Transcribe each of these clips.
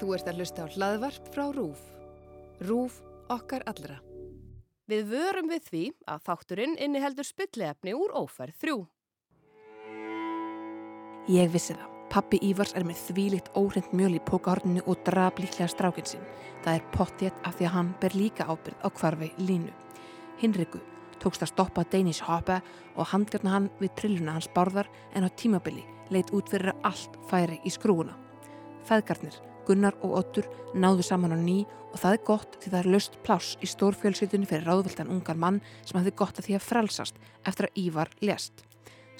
Þú ert að hlusta á hlaðvarp frá RÚF. RÚF okkar allra. Við vörum við því að þátturinn inniheldur spillefni úr ófærð þrjú. Ég vissi það. Pappi Ívars er með þvílitt óhrind mjöl í pókahorninu og draf líklega strákinn sinn. Það er pottjett af því að hann ber líka ábyrð á hvarfi línu. Hinriku tókst að stoppa Danish Hoppa og handgjörna hann við trilluna hans bárðar en á tímabili leitt út fyrir allt færi í skrúuna. Feðgarnir, Gunnar og Ottur náðu saman á ný og það er gott því það er löst pláss í stórfjölsveitunni fyrir ráðvildan ungar mann sem hafði gott að því að frelsast eftir að Ívar lést.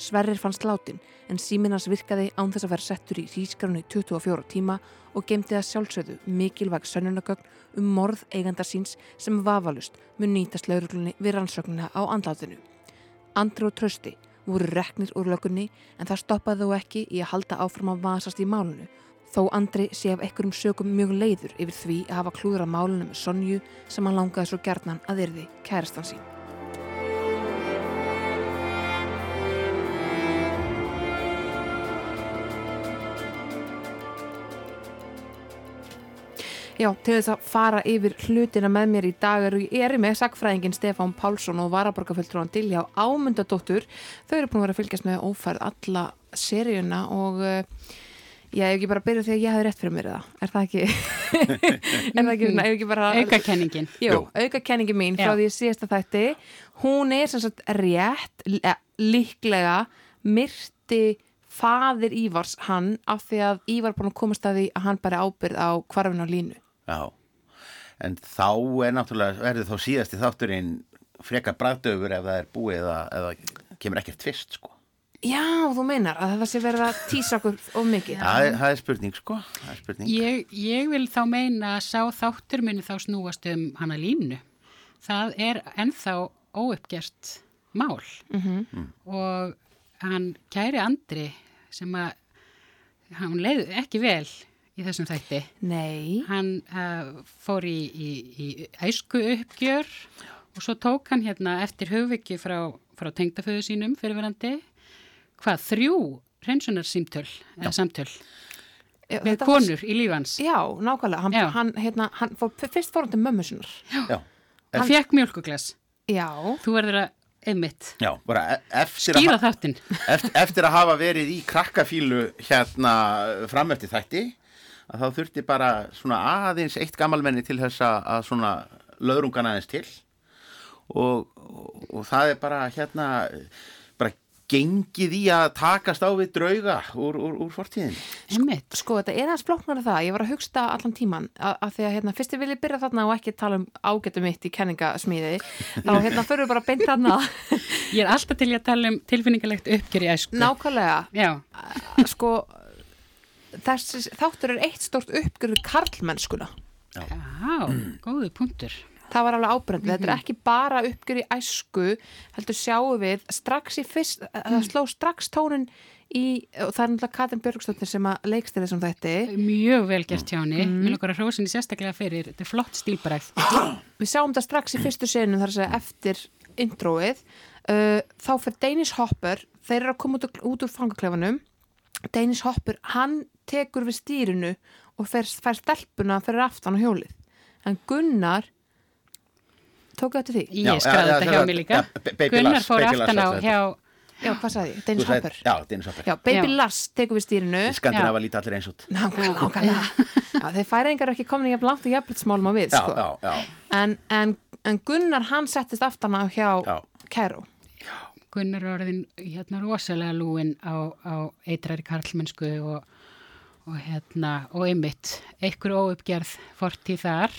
Sverrir fannst látin en síminans virkaði án þess að vera settur í rískarnu í 24 tíma og gemdi að sjálfsögðu mikilvæg sönnunagögn um morð eiganda síns sem vafalust mun nýtast lauruglunni við rannsögnuna á andlátinu. Andri og Trausti voru reknir úr lögunni en það stoppaði þó ekki í að halda áfram að vasast í málunu þó Andri sé af einhverjum sögum mjög leiður yfir því að hafa klúður á málunum með Sonju sem hann langaði svo gerðnan að yrði kærastan sín. Já, til þess að fara yfir hlutina með mér í dag eru ég er með sagfræðingin Stefán Pálsson og varaborgarfjöldrúan Dilja Ámundadóttur. Þau eru búin að vera að fylgjast með ófærð alla seríuna og uh, já, ég hef ekki bara byrjuð því að ég hafi rétt fyrir mér það. Er það ekki? er það ekki, ég hef ekki bara... Aukakenningin. Jú, aukakenningin mín frá Já. því að síðasta þætti. Hún er sem sagt rétt, eh, líklega myrti faðir Ívars hann af því að Ívar búin að komast að því að hann bæri ábyrð á hvarfin á línu. Já, en þá er náttúrulega, verður þá síðasti þátturinn frekar bræðdöfur ef það er búið eða, eða kemur ekkert tvist, sko. Já, þú meinar að það sé verið að tísa okkur of mikið. Það er, það er spurning, sko. Það er spurning. Ég, ég vil þá meina að sá þáttur minni þá snúast um hana línu. Það er ennþá óuppgerst mál og hann kæri Andri sem að hann leið ekki vel í þessum þætti. Nei, Hann uh, fór í, í, í æsku uppgjör og svo tók hann hérna eftir hugviki frá, frá tengdaföðu sínum fyrirverandi hvað, þrjú hreinsunarsýmtöl eða samtöl Já, með þetta var- konur í lífans. Já, nákvæmlega, hann, Já. hann, hérna, hann fór, fyrst fór hann til mömmu sinnar. Já, Hann fekk mjölkuglas. Já, Þú verður að einmitt já, bara eftir að, skýra ha- þáttinn. eftir, eftir að hafa verið í krakkafílu hérna fram eftir þætti, að þá þurfti bara svona aðeins eitt gamalmenni til þess að, svona löðrungan aðeins til og, og, og það er bara hérna gengið í að takast á við drauga úr, úr, úr fortíðin. Einmitt. sko þetta er aðeins flóknar það, ég var að hugsta allan tíman að, að því að hérna, fyrst ég vilja byrja þarna og ekki tala um ágættu mitt í kenningasmíði þá hérna fyrir við bara beint þarna Ég er alltaf til að tala um tilfinningalegt uppgjör í æsku. nákvæmlega, Já, sko þessi þáttur er eitt stort uppgjör við karlmennskuna já, góðu punktur. Það var alveg ábyrgandi, þetta Mhm. er ekki bara uppgjör í æsku, heldur sjáum við strax í fyrst, það sló strax tónin í, og það er náttúrulega Katrin Björgstóttir sem að leikst þessum þætti Mjög vel gert hjá henni. Mhm. Mér lukkar að hrósinni sérstaklega fyrir. Þetta er flott stílbræð. við sjáum það strax í fyrstu senum þar að segja eftir introið uh, þá fyrir Danish Hopper þeir eru að koma út, út úr fangaklefanum Danish Hopper, hann tekur við stýrinu og fer, fær stelpuna fyrir aftan á hjólið en Gunnar tók eftir því Ég skræði þetta hjá ja, mig líka. Gunnar fór aftan á þetta. hjá, já, hvað sagði ég, sagðir- Hopper Já, Dennis Hopper. já, Baby Já. Lars tekur við stýrinu Í Skandinafa líta allir eins út. nákvæmlega, þeir færingar eru ekki komin í jafn langt og jafnblitsmálum á við Já, sko. já, já, en, en, en Gunnar hann settist aftan á hjá já. Kæró Gunnar orðin hérna rosalega lúin á, á eitræri karlmennsku og, og hérna, og einmitt, einhver óuppgerð fortíð þar.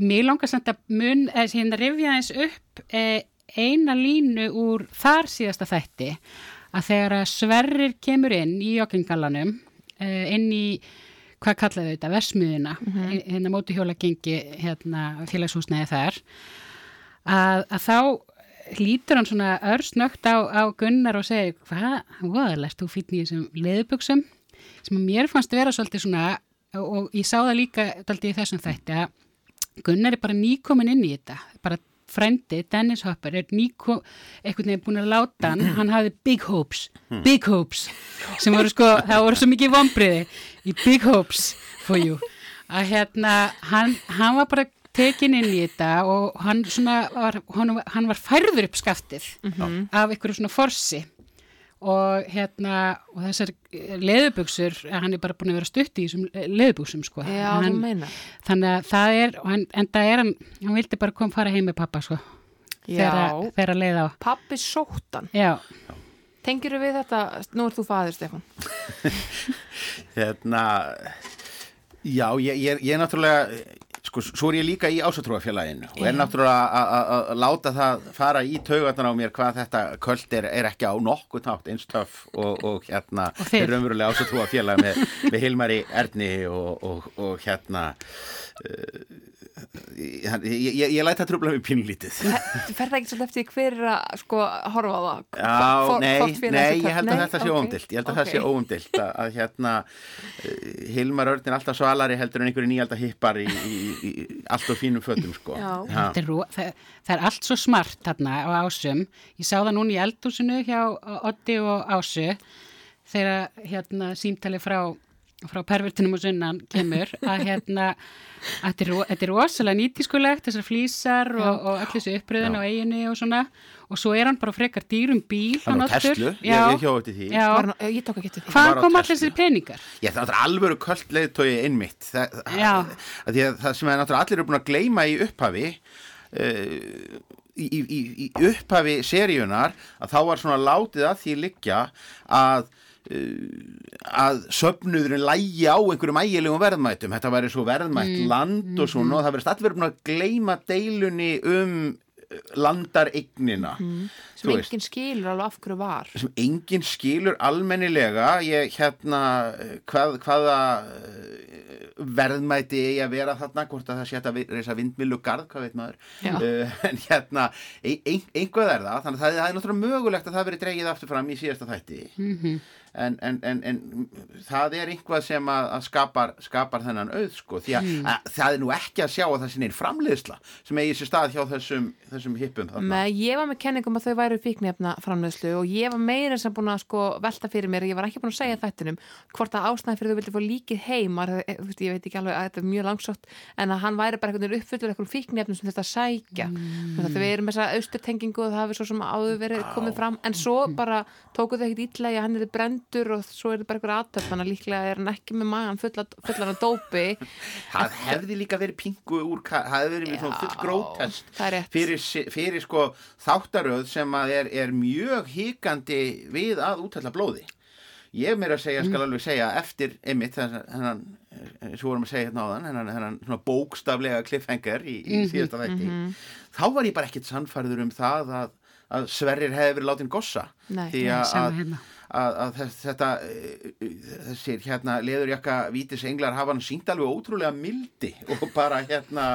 Mér langar samt að mun, eða hérna rifja eins upp eh, eina línu úr þar síðasta þætti að þegar að Sverrir kemur inn í joggingallanum, eh, inn í hvað kallaðu þetta, versmiðuna, hérna móti hjóla gengi hérna félagshúsnæði þar, að, að þá hlýtur hann svona örsnögt á, á Gunnar og segir hvað, voðalegt, þú fýtni í þessum leðubuxum sem mér fannst vera svolítið svona og, og ég sá það líka svolítið í þessum þætti að Gunnar er bara nýkomin inn í þetta. Bara frendi, Dennis Hopper er nýko, einhvern veginn búin að láta hann. Hann hafði big hopes, big hopes sem voru sko, það voru svo mikið vombriði í big hopes for you. Að hérna, hann, hann var bara tekin inn í þetta og hann svona var, hann, var- færður upp skaftið af einhverju svona forsi og hérna og þessar leðubuxur hann er bara búin að vera stutt í þessum leðubuxum sko Já, þú hann, meina. þannig að það er hann, en það er hann, hann vildi bara koma fara heim með pappa sko þegar að leiða á pappi sóttan. Tengir við þetta, nú er þú faður, Stefán. Hérna, já, ég, ég, ég er náttúrulega, sko, svo er ég líka í ásatrúafélaginu og er náttúrulega að- láta það fara í taugarnar á mér hvað þetta köld er, er ekki á nokkuð nátt eins töff og, og hérna, Og er raunverulega ásatrúafélag með, með Hilmari Erni og, og, og hérna, uh, ég, ég, ég, ég læt það trubla mig pínlítið. Þú ferð ekki svolítið eftir hver er að sko horfa á það? Já, Hvort- nei, nei, ég held að þetta sé óumdilt, ég held að það sé óumdilt að, að hérna uh, Hilmar Örn er alltaf svalari heldur en einhverju nýjalda hippar í, í, í, í allt og fínum fötum sko. Já. Þetta er, ro- það, það er allt svo smart þarna á ásum. Ég sá það núna í eldúsinu hjá Oddi og Ásu þegar hérna símtali frá, frá pervertinum og sunnan kemur að hérna að þetta er, ro- þetta er rosalega nýtískulegt þessar flýsar og, og allir þessu uppröðin á eiginu og svona og svo er hann bara frekar dýrum bíl Hann á. Tesla, ég, Já, ég hjá eftir því já. Hann- Ég tók ekki eftir því. Var Hvað kom allir þessir peningar? Ég, það er alvöru köld leiðtói einmitt það, Já. að því að það sem er allir eru búin að gleyma í upphafi uh, í, í, í, í upphafi seríunar að þá var svona látið að því liggja að að söfnuðurinn lægi á einhverjum ægilegum verðmætum. Þetta væri svo verðmætt land og svona og það allir búin að gleyma deilunni um uh, landareignina Sem þú veist. enginn skilur alveg af hverju var. sem enginn skilur almennilega. Ég hérna hvað, hvaða eh, verðmæti eigi að vera þarna? Hvort að það sé að vi- reisa vindmilu garð, hvað veit maður? Uh, en hérna ein, ein, einhvað er það, þannig að það, er náttúrulega mögulegt að það veri dreigið aftur fram í síðasta þætti en, en, en, en það er einhvað sem að, að skapar, skapar þennan auð sko, því að, að það er nú ekki að sjá að það sé neinn framleiðsla sem eigi sér stað hjá þessum, þessum hippum þarna. Ég var með kenningum að þau væru fíknefna framleiðslu og ég var meira sem búin að sko velta fyrir mér, ég var ekki búin að segja þættinum hvort að ástæðan fyrir þau vildi fá líkið heim e, veist, ég veit ekki alveg að þetta er mjög langsótt en að hann væri bara einhvern veginn uppfullur eitthvað fíknefnum sem þetta sækja mm. þannig að þau erum með þessa austurtengingu og það hafi svo sem áður verið komið fram en svo bara tókuð þau ekkit ítla að hann er brendur og svo er þetta bara eitthvað aðtöf þannig að líklega er hann ekki með magan fullan, fullan af dópi. Það hefði líka verið pingu úr, það hefði verið svona full grótest fyrir, fyrir sko þáttaröð sem að er, er mjög híkandi við að útalla blóði. Ég meira að segja, skal alveg segja, eftir þennan, hennan, svo vorum að segja hérna áðan, hennan, hennan svona bókstaflega cliffhanger í, í síðasta þætti, þá var ég bara ekkit sannfærður um það að, að Sverrir hefði verið látin gossa. Nei. Því Nei, að, að, hérna. að, að þetta eh, þessir hérna leðurjakka vítis englar hafa hann sínt alveg ótrúlega mildi og bara hérna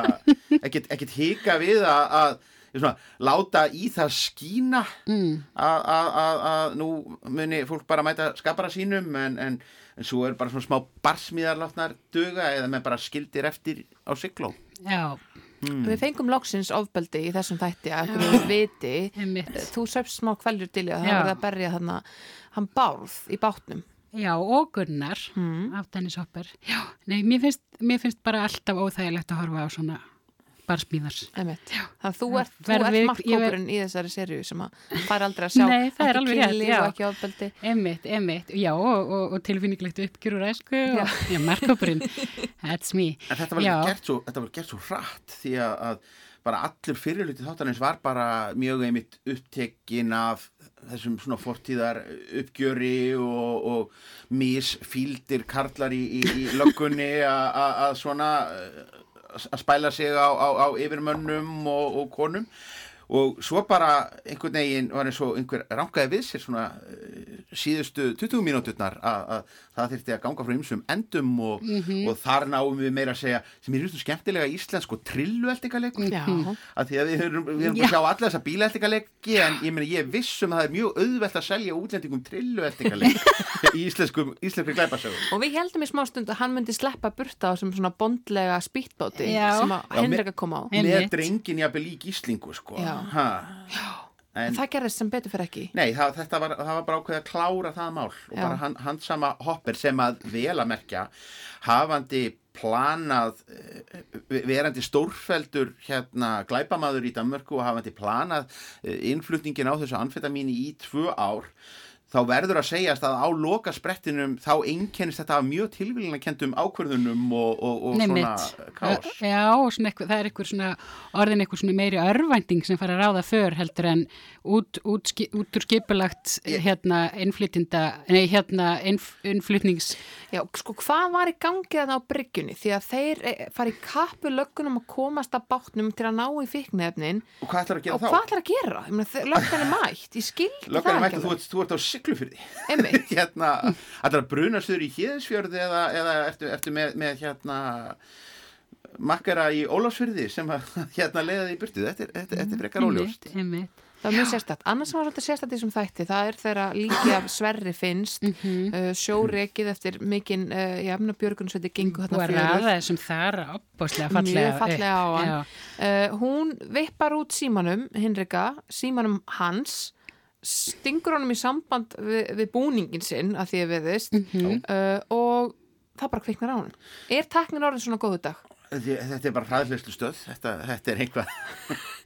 ekkert, hika við að, að svona, láta í það skína Mm. að, nú muni fólk bara mæta skapara sínum en, en, en svo er bara svona smá barsmíðar látnar duga eða með bara skildir eftir á sigló Já, Við fengum loksins ofbeldi í þessum þætti að einhverju viti. Þú söpst smá kvæljur til í að það var að berja þarna. Hann bárð í bátnum. Já, og Gunnar af Dennis Hopper. Já, nei, mér finnst, mér finnst bara alltaf óþægilegt að horfa á svona barsmíðars. Þannig að þú ert, ert markkópurinn í þessari serju sem að fær aldrei að sjá Nei, það er ekki alveg rétt, kynlíf já. og ekki ofbeldi. Emmitt, emmitt, já, og, og, og tilfinninglegt uppgjur úr æsku og, já, markkópurinn, that's me. En þetta var, gert svo, þetta var gert svo hratt því að, að bara allur fyrirluti þáttanins var bara mjög einmitt upptekinn af þessum svona fortíðar uppgjöri og, og misfíldir karlar í, í, í löggunni að svona að spæla sig á, á, á yfirmönnum og, og konum. Og svo bara einhvern veginn var eins og einhver rangaði við sér svona síðustu 20 mínúturnar að að það þyrfti að ganga frá ymsum endum og, og þar náum við meira að segja sem er just skemmtilega íslensk og trillueltingaleikur Já. að því að við erum, við erum búin að sjá alla þessa bílaeltingalegi en ég meina ég er viss um að það er mjög auðvelt að selja útlendingum trillueltingaleg í íslenskum, íslenskri glæpasögum og við heldum í smá stund að hann myndi sleppa burta á sem svona bondlega spýtbáti Já. sem að Já, Henrik að koma á með drengin jafnvel í gíslingu sko Já. Ha. En, það gerðist sem betur fyrir ekki Nei, það, þetta var, það var bara ákveð að klára það mál og Já. bara hann, hann sama hopper sem að vel að merkja hafandi planað eh, verandi stórfeldur hérna glæpamaður í Danmörku og hafandi planað eh, innflutningin á þessu anfetamíni í tvö ár þá verður að segjast að á loka sprettinum þá einkennist þetta af mjög tilvílunarkendum ákverðunum og, og, og Nei, svona kás. Já, og svona eitthvað, það er eitthvað svona orðin eitthvað svona meiri örvænting sem fara að ráða för heldur en út, út, út úr skipulagt hérna innflytinda, nei hérna innf, innflytnings, Já, sko, hvað var í gangi þarna á bryggjunni? Því að þeir eh, fara í kappu löggunum að komast að bátnum til að ná í fíknefnin Og hvað ætlar að gera og þá? hvað ætlar að gera? Löggan er mætt, ég skildi Löggan það er mætt ekki að þú, ert- þú ert á siglufyrði. Einmitt. hérna, ætlar að bruna söður í Híðisfjörði eða, eða ertu, ertu með, með hérna makkara í Ólafsfyrði sem að hérna leiða því í burtu. Þetta er, þetta, þetta er frekar óljóst. Það var mjög sérstætt. Annars var svolítið sérstætt í þessum þætti. Það er þegar líki af sverri finnst, mm Mhm. sjóreikið eftir mikinn uh, jafna björgunsveiti gengu Búið þarna að ræða þessum þar opbáslega fallega. Mjög fallega á hann. Uh, hún vippar út símanum, Hinrika, símanum hans, stingur honum í samband við, við búningin sinn að því að viðist Mhm. uh, og það bara kviknar á hann. Er taknin orðin svona góðu dag? Þetta er bara hraðfleyslu stöð. Þetta, þetta er einhvað.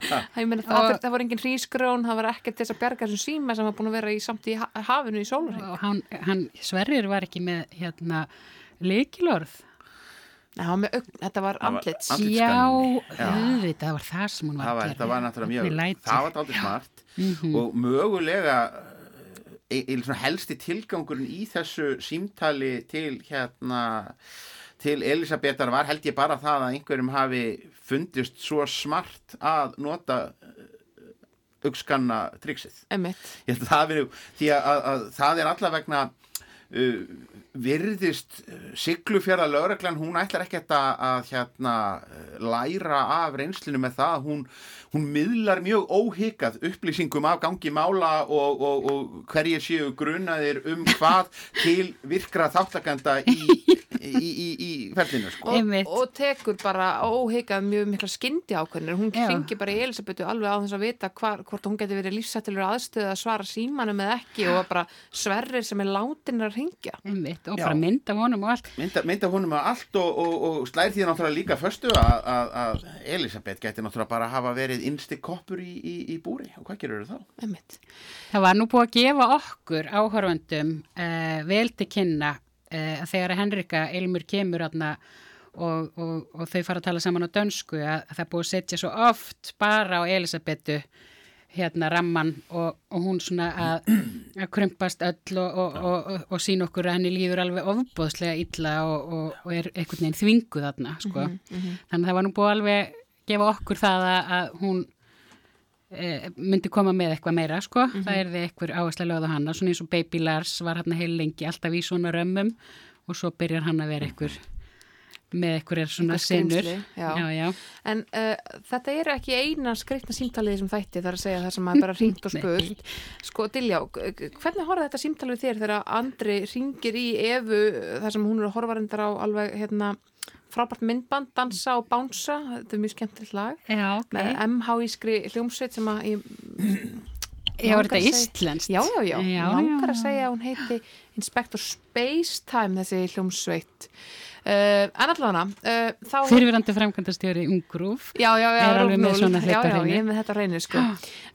Það, meina, það, það, það var engin hrísgrón, það var ekkert til þess að bjarga þessum síma sem var búin að vera í samt í ha- hafinu í sólurinn. Og hann, hann Sverrir var ekki með hérna leikilorð. Nei, það var með augn, þetta var Það andlits- Já, auðvitað, það var það sem hún var Það að gera. þetta var náttúrulega mjög, Hvernig læt það var aldrei smart Mhm. og mögulega e, e, svona helsti tilgangurinn í þessu símtali til hérna til Elisabetar var held ég bara það að einhverjum hafi fundist svo smart að nota aukskanna triksið. Emmitt. Ég held að það veri, því að, að, að það er allavegna virðist uh, siglufjara lögreglan, hún ætlar ekkert að, að hérna, uh, læra af reynslinu með það, hún, hún miðlar mjög óhyggjað upplýsingum af gangi mála og, og, og hverjir séu grunaðir um hvað til virkra þáttakanda í, í, í, í ferlinu sko. Og, og tekur bara óhyggjað mjög mikla skyndi ákveðnir. Hún Já. ringi bara í Elisabetu alveg á þess að vita hvar, hvort hún geti verið lífsættilur aðstöð að svara símanum eða ekki og bara sverrir sem er látin að ringja. Einmitt, og bara mynd af honum og allt. mynda, mynda honum að allt og, og, og slæði því náttúrulega líka föstu að, að, að Elisabeth gæti náttúrulega bara hafa verið innsti koppur í, í, í búri og hvað gerur þá? Emmitt. Það var nú búið að gefa okkur áhörfandum uh, vel til kynna uh, þegar að Henrika Ilmur kemur aðna og, og, og þau fara að tala saman á dönsku að, að það búið að setja svo oft bara á Elisabetu hérna ramman og, og hún svona að, að krumpast öll og, og, og, og, og sín okkur að henni líður alveg ofbóðslega illa og, og er einhvern veginn þvinguð þarna sko. þannig að það var nú búið alveg gefa okkur það að, að hún myndi koma með eitthvað meira sko, það er þið eitthvað áherslega lögð á hana, svona eins og Baby Lars var hann heil lengi alltaf í svona römmum og svo byrjar hann að vera eitthvað með eitthvað svona skrímsli, já. já, já. En uh, þetta eru ekki eina skreitna símtalið sem þætti þar að segja það sem að bara ringt og spurt. Sko, Dilja, hvernig horfði þetta símtalið þér þegar Andri ringir í Evu þar sem hún er að horfa reyndar á alveg hérna, frábært myndband, dansa og bánsa, þetta er mjög skemmtilegt lag. já, ok Með MH-ískri hljómsveit sem að ég Já, langar þetta íslenskt? Já, já, já, langar að segja hún heiti Inspector Spacetime þessi hljómsveit En allavega uh, þá Fyrirverandi framkvæmdastjóri Ungrúf Já, já, já, Er alveg með svona já, hreint á já, hreinu. ég er með þetta á reynu sko.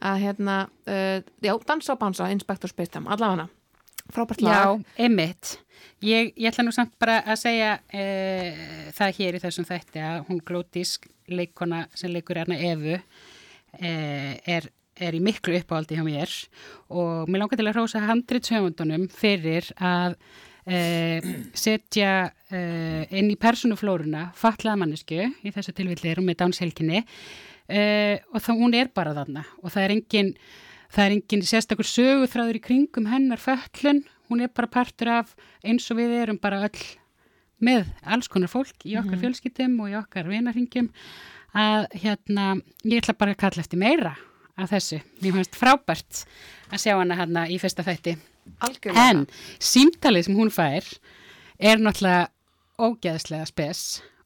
að hérna, uh, já, dansa og bánsa Inspector Spacetime, allavega frábært lag Já, einmitt. Ég, ég ætla nú samt bara að segja e, það hér í þessum þætti að hún Glótis, leikona sem leikur hérna Evu, e, er, er í miklu uppáhaldi hjá mér og mér langar til að rósa handritsöfundunum fyrir að e, setja e, inn í personuflóruna fatlaða mannesku, í þessu tilvilli er hún með dánselkinni e, og þá hún er bara þarna og það er engin Það er engin sérstakur söguþráður í kringum hennar föllun, hún er bara partur af eins og við erum bara öll með alls konar fólk í okkar fjölskyttum og í okkar vinarhingjum að hérna, ég ætla bara að kalla eftir meira af þessu. Mér fannst frábært að sjá hana hérna í fyrsta þætti. Algjörlega En símtalið sem hún fær er náttúrulega ógeðslega spes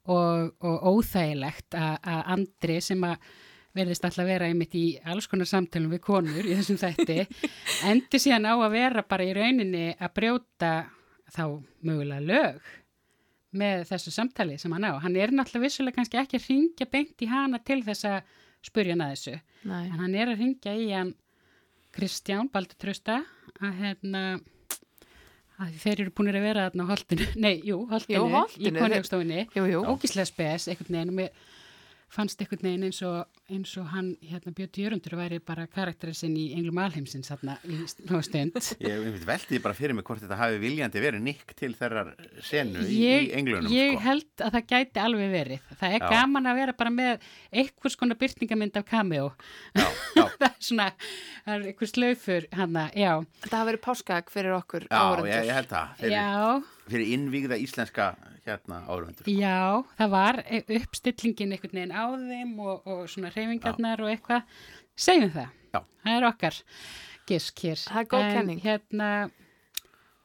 og, og óþægilegt að að Andri sem að verðist alltaf vera einmitt í alls konar samtölum við konur í þessum þætti endi síðan á að vera bara í rauninni að brjóta þá mögulega lög með þessu samtali sem hann á. Hann er náttúrulega vissulega kannski ekki að ringja beint í hana til þess að spurja hann að þessu. Nei. En hann er að ringja í hann Kristján Baldur Trösta að hérna að þeir eru búin að vera þarna á holdinu, nei, jú, holdinu, Jú, Holtinu, í jú. ógíslega spes einhvern veginn og mér fannst einhvern veginn eins og, eins og hann, hérna, Björn Jörundur væri bara karakterið sinn í Englum Alheimsins þarna í nóg stund. Ég, ég veldi bara fyrir mig hvort þetta hafi viljandi verið nikk til þeirrar senu í, ég, í englunum ég sko. held að það gæti alveg verið. Það er Já. gaman að vera bara með einhvers konar byrtingamind af cameo. Já, já, það er svona, það er einhver slaufur hana, já, Það hafa verið páskaegg fyrir okkur já ég, ég held það fyrir, já, fyrir innvígða íslenska hérna áhörfundur já, það var uppstillingin einhvern veginn á þeim og, og svona reyfingarnar og eitthvað, segjum það, Já. það er okkar gisk hér. Það er góð En kenning. Hérna,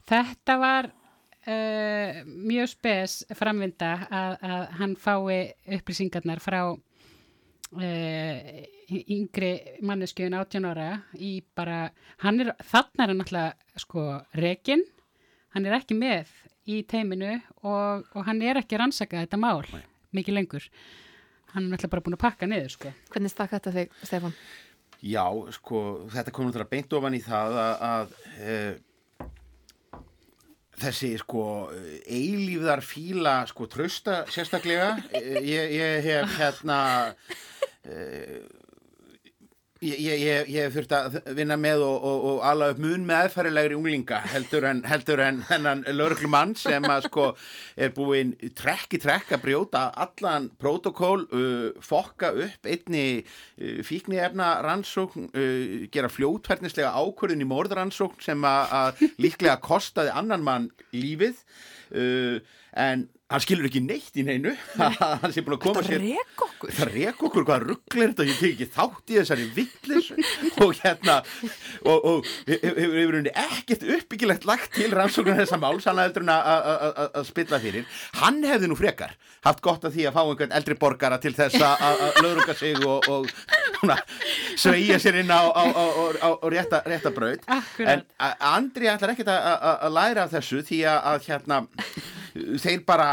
þetta var uh, mjög spes framvinda að, að hann fái upplýsingarnar frá uh, yngri manneskjöun 18 ára í bara, hann er, þannig er hann náttúrulega sko rekin, hann er ekki með í teiminu og, og hann er ekki að rannsaka þetta mál mikið lengur. Hann er náttúrulega bara búin að pakka niður sko. Hvernig stakk þetta þig, Stefán? Já, sko, þetta kom náttúrulega beint ofan í það að, að e, þessi, sko, eilífðar fíla, sko, trösta sérstaklega. E, ég, ég hef hérna, e, ég, hef þurft að vinna með og, og, og ala upp mun með aðfærilegri unglinga heldur en, heldur en hennan lögreglumann sem að, sko, er búinn trekk í trekk að brjóta allan protokól, uh, fokka upp einni uh, fíkniefna rannsókn, uh, gera fljótverðnislega ákvörðin í morðrannsókn sem að líklega kostaði annan mann lífið uh, en hann skilur ekki neitt í neinu. Hann sé búin að koma sér það rek okkur hvað rugglir þetta? Ég tek ekki þátt í þessari villis og hérna og, og hefur hef, hef, ekkert uppbyggilegt lagt til rannsóknar þessa máls hann heldur hann að- spilla fyrir. Hann hefði nú frekar haft gott að því að fá einhvern eldri borgara til þess að- löðruga sig og, og sveigja sér inn á, á, á, á, rétta, rétta braut. Akkurat. en Andri ætlar ekkert að- læra af þessu því að hérna þeir bara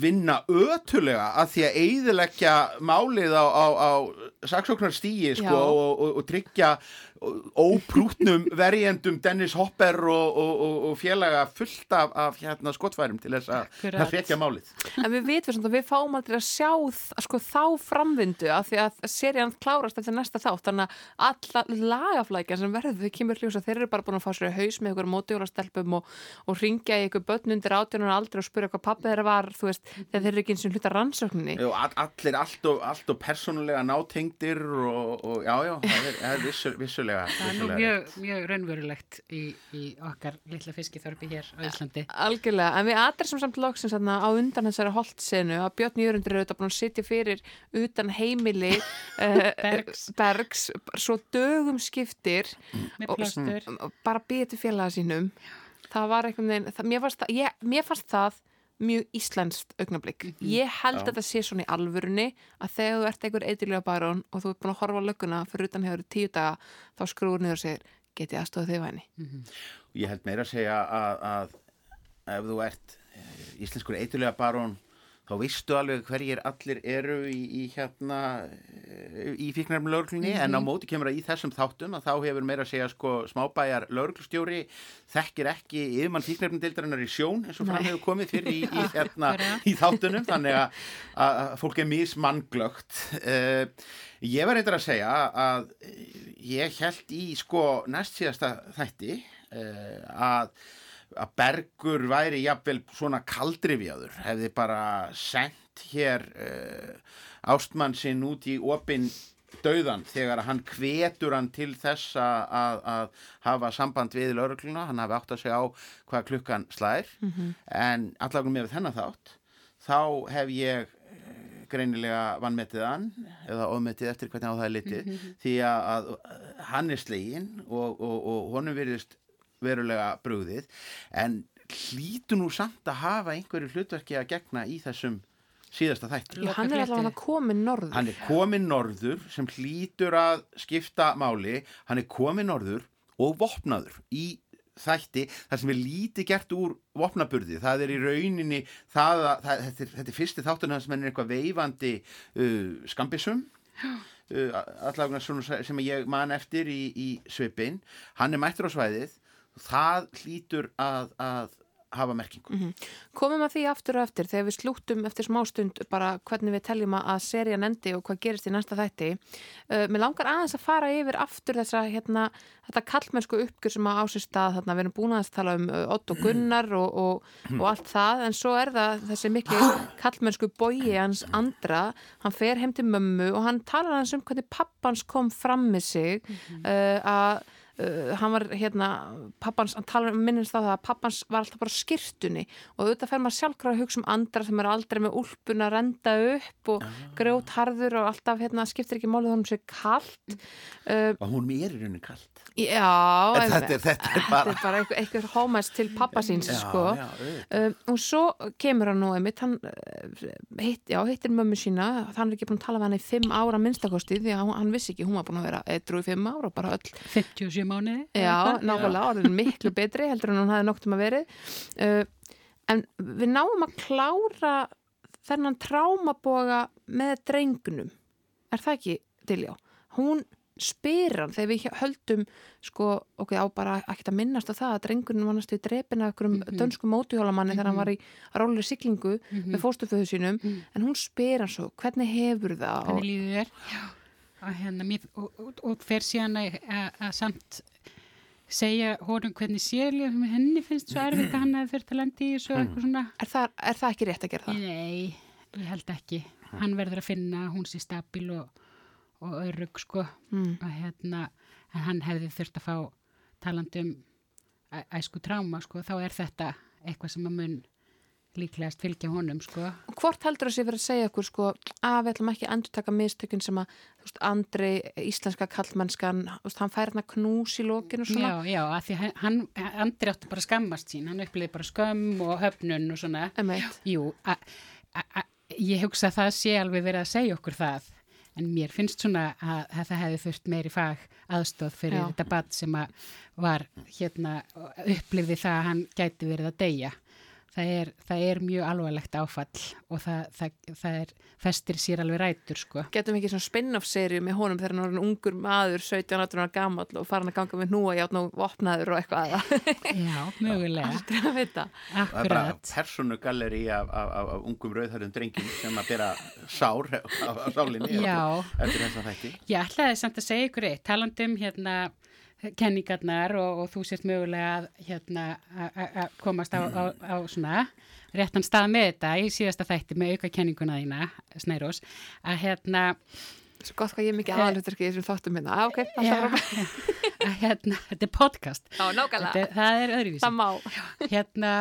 vinna ötulega að því að eigðileggja málið á, á, á saksóknar stíi sko, og, og, og tryggja óprútnum verjendum Dennis Hopper og, og, og, og félaga fullt af, af hérna, skottfærum til þess að að hretja málið. En við vitum svona að við fáum aldrei að sjá þ- sko, þá framvindu af því að serían klárast eftir næsta þátt. Þannig að alla lagaflækja sem verður þau kemur hljósa þeir eru bara búin að fá sér í haus með ykkur mótjólastelpum og, og ringja í ykkur börn undir átjónar aldrei og spyrja hvað pappi þeirra var þú veist, þegar þeir eru ekki eins og hluta rannsókninni. Og all, allir allt og, allt og persónulega nátengdir og, og já, já, það er, það er vissu, vissulega, Það er nú mjög, mjög raunverulegt í, í okkar litla fiskiþorpi hér á Íslandi. Algjörlega, en við adressum samt loksins á undan þessari holtsenu að Björn Jörundur er auðvitað búin að sitja fyrir utan heimili uh, Bergs. Bergs, svo dögum skiptir Með Og- plástur. og bara til félaga sínum það var það, mér, fannst það, ég, mér fannst það mjög íslenskt augnablík ég held Já. að þetta sé svona í alvörunni að þegar þú ert einhver eitthilega barón og þú ert búin að horfa lögguna fyrir utan hefur tíu daga þá skrúur niður og segir get ég aðstofað þig væni? Ég held meira að segja að, að ef þú ert eh, íslenskur eitulega barón þá veistu alveg hverjir allir eru í, í hérna í fíknarfum lögreglunni en á móti kemur að í þessum þáttum að þá hefur meira að segja sko smábæjar lögreglustjóri þekkir ekki yfirmann fíknarfum í sjón eins og fram hefur komið fyrir í, í, hérna, í þáttunum. Þannig að, að fólk er mismannglögt uh, ég var eitthvað að segja að ég held í sko næst síðasta þætti uh, að að Bergur væri jafnvel svona kaldrifjaður, hefði bara sendt hér uh, ástmann sinn út í opin dauðan þegar hann hvetur hann til þess að, að, hafa samband við laurugluna, hann hafi átt að segja á hvað klukkan slær. En allavega með þennan þátt þá hef ég eh, greinilega vannmetið hann eða ofmetið eftir hvernig á það er litið. Því að, að hann er slegin og, og, og honum virðist verulega brugðið. En hlýtu nú samt að hafa einhverju hlutverki að gegna í þessum síðasta þætti. Já, hann er allavega komin norður. Hann er komin norður sem hlýtur að skipta máli, hann er komin norður og vopnaður í þætti þar sem er lítið gert úr vopnaburði, það er í rauninni það, að- það, þetta, er, þetta er fyrsti þátturinn þar sem er eitthvað veifandi uh, skambisum uh, allavega svona sem ég man eftir í, í svipin hann er mættur á svæðið það hlýtur að, að hafa merkingu Komum að því aftur og eftir þegar við slúttum eftir smástund bara hvernig við teljum að serían endi og hvað gerist í næsta þætti. Uh, mér langar aðeins að fara yfir aftur þessa, hérna, þetta kallmennsku uppgjur sem að á sér stað þarna. Við erum búin að tala um Ott og Gunnar og, og, og allt það en svo er það þessi miklu kallmennsku bói hans andra. Hann fer heim til mömmu og hann talar hans um hvernig pappans kom fram með sig uh, að Uh, hann var hérna pappans, hann talar um minnist á það að pappans var alltaf bara skirtunni og auðvitað fer maður sjálfkrafa að hugsa um andra sem er aldrei með úlpun að renda upp og grjót harður og alltaf hérna skiptir ekki málið honum sér kallt uh, og hún er í rauninni kalt? Já, En þetta er- þetta er bara- þetta er bara eitthvað, eitthvað hómæst til pappa síns sko. já. Um, og svo kemur hann nú einmitt, hann uh, hitt, já, hittir mömmu sína. Hann er ekki búin að tala við hann í fimm ára minnstakosti því að hann, hann vissi ekki, hún var búin að vera í 57 mánuði. Já, nákvæmlega, orðin miklu betri heldur en hún hafði nokt um að verið uh, en við náum að klára þennan trámaboga með drengnum er það ekki Diljá? Hún spyr hann þegar við höldum sko, ok, á bara ekkert að minnast á það að drengurinn var næstu drepin af einhverjum Mhm. dönsku mótuhjólamanni þegar hann var í róli siglingu Mhm. með fóstuföðu sínum Mhm. en hún spyr hann svo, hvernig hefur það Hvernig líður þér? Og, hérna, mér, og, og, og fer síðan að, að, að samt segja honum hvernig sérlega henni finnst svo erfitt að hann hefði fyrir talandi og eitthvað svona. er það, er það ekki rétt að gera það? Nei, ég held ekki. Hann verður að finna að hún sé stabil og, og örug sko. Mm. Og hérna, en hann hefði þurft að fá talandum æ, æsku tráma sko. Þá er þetta eitthvað sem að mun líklegast fylgja honum sko. Og hvort heldur þessi verið að segja okkur sko að við ætlum ekki að endur taka mistökun sem að veist, Andri, íslenska kallmennskan hann fær hérna knús í svona Já, já, af því hann, Andri átti bara að skammast sín, hann upplýði bara skömm og höfnun og svona. Jú, a, a, a, ég hugsa að það sé alveg verið að segja okkur það, en mér finnst svona að, að það hefði þurft meiri fag aðstóð fyrir Já. þetta bad sem að var hérna, upplifði það að hann gæti verið að deyja. Það er, það er mjög alvarlegt áfall og það, það, það er, festir sér alveg rætur, sko. getum við ekki svona spin-off serju með honum þegar hann er orðinn ungur maður 17-18 ára gamall og farin að ganga með núa játn og vopnaður og eitthvað Já, mögulega, aldrei að vita Það er bara akkurat. personugalleri af, af, af, af ungum rauðhörðum drengjum sem að bera sár á, sálinni Já. eftir þessa þætti. Ég ætlaði samt að segja ykkur eitt, talandum hérna kenningarnar og, og þú sért mögulega að hérna, komast á, á, á svona réttan stað með þetta í síðasta þætti með auka kenninguna þína, Snærós, að hérna, Svo gott hvað ég er mikið aðalhuturki í þessum þáttum minna ah, ok, það já, er að hérna, þetta er podcast, Já, nákvæmlega, þetta, það er öðruvísi. það má. Hérna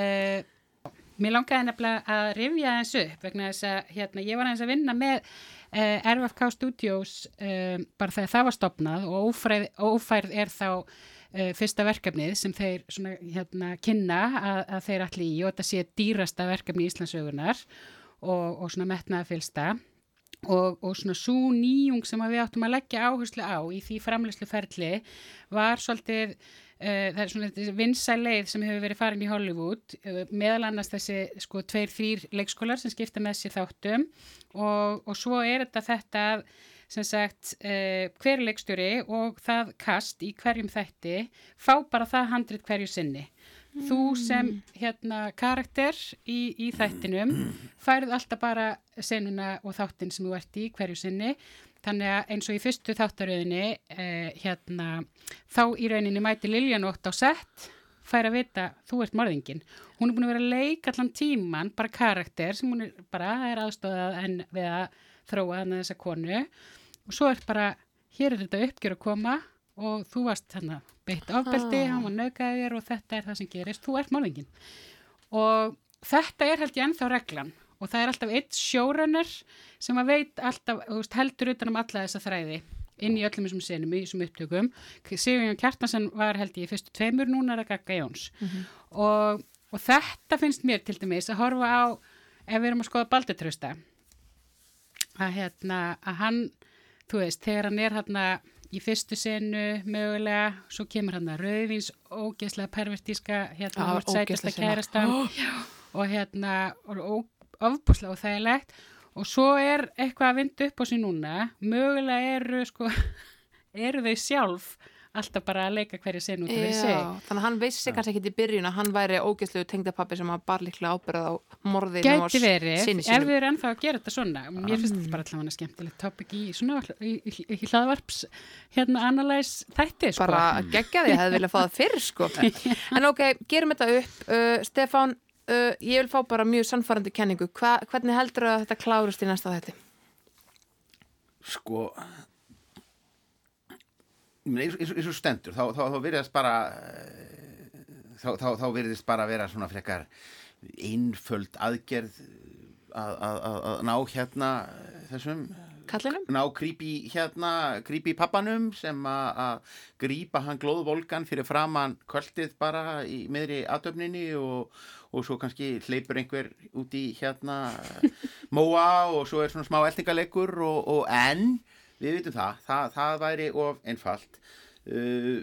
uh, mér langaði nefnilega að rifja eins upp vegna þess að hérna, ég var eins að vinna með RFK Studios uh, bara þegar það var stopnað og ófærð, ófærð er þá uh, fyrsta verkefnið sem þeir svona, hérna, kynna að, að þeir allir í og þetta sé dýrasta verkefni í Íslandsögunar og, og svona metnaða fylsta og, og svona svo nýjung sem við áttum að leggja áherslu á í því framleysluferli var svolítið Uh, það er svona þessi vinsæ leið sem hefur verið farin í Hollywood, uh, meðal annars þessi sko tveir, þrýr leikskólar sem skipta með sér þáttum. Og, og svo er þetta þetta sem sagt uh, hver leikstjóri og það kast í hverjum þætti fá bara það handrit hverju sinni. Þú sem hérna karakter í, í þættinum færð alltaf bara senuna og þáttin sem þú ert í hverju sinni Þannig að eins og í fyrstu þáttaröðinni eh, hérna, þá í rauninni mæti Liljanótt á sett fær að vita, þú ert morðingin. Hún er búin að vera að leika allan tíman, bara karakter sem hún er bara er aðstofað en við að þróa hann að þessa konu og svo er bara, hér er þetta uppgjör að koma og þú varst þannig beitt ofbeldi, Ah. hann var nögaðir og þetta er það sem gerist, þú ert morðingin. Og þetta er held ég ennþá reglan og það er alltaf eitt showrunner sem að veit alltaf, veist, heldur utan um alla þessa þræði inn í öllum þessum senum, í þessum upptökum. Sigurjón Kjartansen var held ég fyrstu tveimur, núna er að Gagga Jóns. og, og þetta finnst mér til dæmis að horfa á, ef við erum að skoða Baldutrausta, að hérna, að hann, þú veist, þegar hann er hérna í fyrstu senu mögulega, svo kemur hann að rauðvins ógeðslega pervertíska hérna sætasta ógeðslega kærastan og hérna og ofbúslega og þægilegt og svo er eitthvað að vinda upp á sig núna. Mögulega eru sko eru þau sjálf alltaf bara að leika hverju senu út af sig. Já, þannig að hann vissi kannski ekki í byrjun að hann væri ógeðslegu tengdapappi sem að bar líklega ábyrðað á morðinu Gæti verið, ef við erum ennþá að gera þetta svona. Mér finnst þetta bara allavega skemmtilegt topic í svona hlaðvarps hérna analyze þætti sko. bara geggja því, ég hefði viljað fá það fyrr sko. en ok, gerum þetta upp. Uh, Stefán, uh, ég vil fá bara mjög sannfærandi kenningu, Hva, hvernig heldur að þetta klárust í næsta þetti? sko eins og- stendur þá, þá, þá virðist bara eh, þá, þá virðist bara vera svona frekar einföld aðgerð að, að, að, að ná hérna þessum Kallinum? ná grípi hérna grípi pappanum sem að grípa hann glóðvolgan fyrir framann kvöldið bara í miðri aðtöfninni og, og svo kannski hleypur einhver út í hérna móa og svo er svona smá eldingaleikur og, og en við vitum það, það, það væri of einfalt. Uh,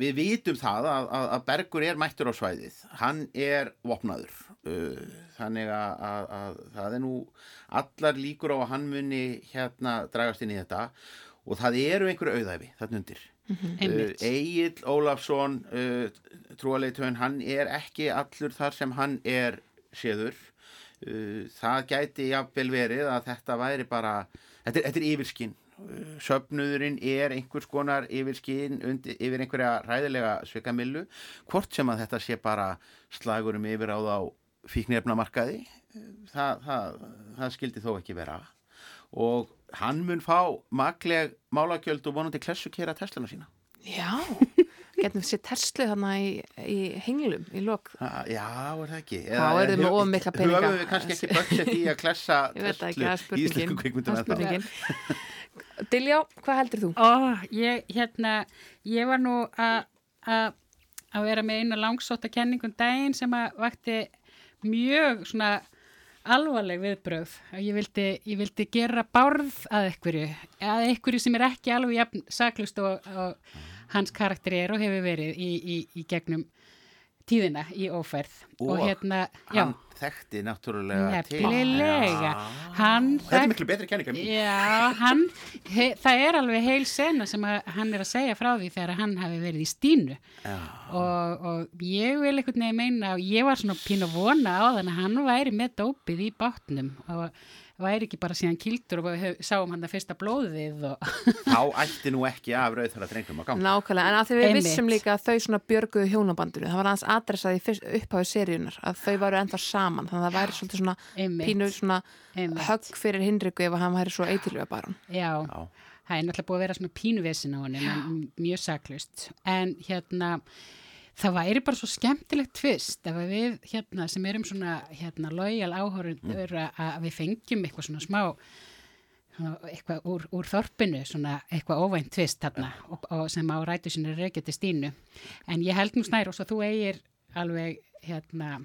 við vitum það að, að, að Bergur er mættur á svæðið. Hann er vopnaður. Uh, þannig að, að, að það er nú allar líkur á að hann muni hérna dragast inn í þetta. Og það eru einhverju auðæfi þarna undir. Einmitt. uh, Egil Ólafsson uh, trúaleitöfun, hann er ekki allur þar sem hann er séður. Uh, það gæti jafnvel verið að þetta væri bara þetta er, þetta er yfirskinn söfnuðurinn er einhvers konar yfirskinn undir, yfir einhverja ræðilega svikamillu. Hvort sem að þetta sé bara slagurum yfir á þá fíknefnamarkaði það, það, það skildi þó ekki vera og hann mun fá makleg málagjöld og vonandi klessu kera Teslana sína Já, getum við sér Tesla þarna í, í henglum í lok Ha, já, er það ekki Þá eru þið með of mikla peninga. Höfum við kannski ekki budget í að klessa Ég veit það ekki, það er Tesla í spurningin, kvikmyndum það er spurningin. Diljá, hvað heldur þú? Ó, ég, hérna, ég var nú að að- að vera með eina langsóta kenningum daginn sem að vakti mjög svona alvarleg viðbröð að ég vildi, ég vildi gera bárð að einhverju, að einhverju sem er ekki alveg saklust og, og hans karakter er og hefur verið í, í, í gegnum tíðina í óferð. Og, Og hérna, já, Hann þekkti náttúrulega til. Já. hann Þetta er miklu betri kenninga Já, hann, he, það er alveg heil sena sem að hann er að segja frá því þegar hann hafi verið í stínu. Já. og, og ég vil einhvern veginn meina og ég var svona pín að vona á þann að hann væri með dópið í bátnum. Og væri ekki bara síðan kildur og við sáum hann það fyrsta blóðið og Þá ætti nú ekki af rauðþara drengum að ganga Nákvæmlega, en að því við Einmitt. vissum líka að þau svona björguðu hjónabandinu, það var aðeins adressað í fyrst- upphafi seríunar, að þau varu ennþá saman, þannig að það væri svolítið svona Einmitt. pínu svona Einmitt. högg fyrir Hinriku ef að hann væri svo eitilöga barun. já, Já. það er náttúrulega búið að vera svona pínuvesin á hann en mjög saklust en hérna það væri bara svo skemmtilegt tvist ef við hérna sem erum svona hérna lojal áhörundur að við fengjum eitthvað svona smá eitthvað úr, úr þorpinu svona eitthvað óvænt tvist þarna og, og sem á rætu sinni reykja til stínu. En ég held nú snær og svo þú eigir alveg hérna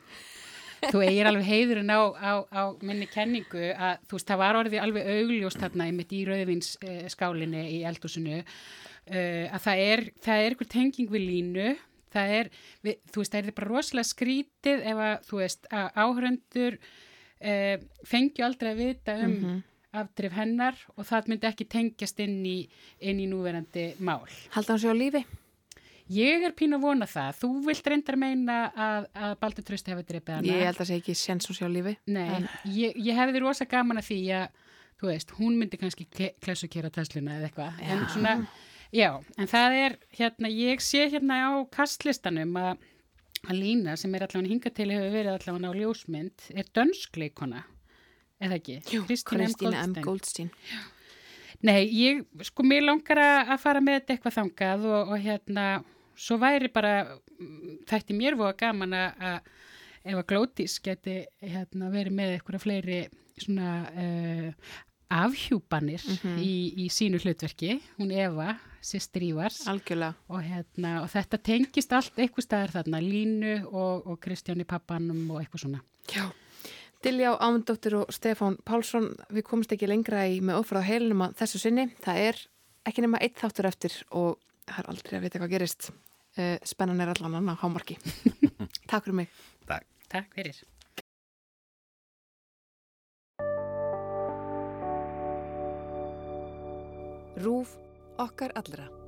þú eigir alveg heiðurinn á, á, á minni kenningu að þú veist það var orðið alveg augljóst þarna einmitt í rauðvins uh, skálinni í eldhúsinu uh, að það er, það er einhver tenging við línu það er, við, þú veist það er bara rosalega skrítið ef að þú veist að áhöröndur uh, fengju aldrei að vita um afdrif hennar og það myndi ekki tengjast inn í, inn í núverandi mál. Haldi hann sér á lífi? Ég er pín að vona það. Þú vilt reyndar meina að, að Baldur Trösti hefði drefið hana. Ég held að sé ekki hún sér á lífi. Nei, ég, ég hefði rosa gaman að því að, þú veist, hún myndi kannski klessu kera Tesluna eða eitthvað. En svona, já, en það er, hérna, ég sé hérna á kastlistanum að, Lína, sem er allavega hinga til hefur verið allavega á ljósmynd, er dönskleikona, eða ekki? Kristín M. Kristína M. Goldstein. Goldstein. Nei, ég, sko, mér langar að fara með þetta eitthvað þangað og, og hérna, svo væri bara, mm, þætti mér voða gaman að, ef að Glótis geti hérna, verið með eitthvað fleiri svona uh, afhjúpanir í, í sínu hlutverki, hún Eva, sýstri Ívars. Og, hérna, og þetta tengist allt eitthvað staðar þarna, Línu og, og Kristjáni pappanum og eitthvað svona. Já, Diljá Ámundóttir og Stefán Pálsson, við komumst ekki lengra í með ofrað heilnum að þessu sinni. Það er ekki nema eitt þáttur eftir og það er aldrei að vita hvað gerist. Eh, spennan er allan annan hámarki. Takk fyrir mig. Takk, Takk fyrir. Rúf okkar allra.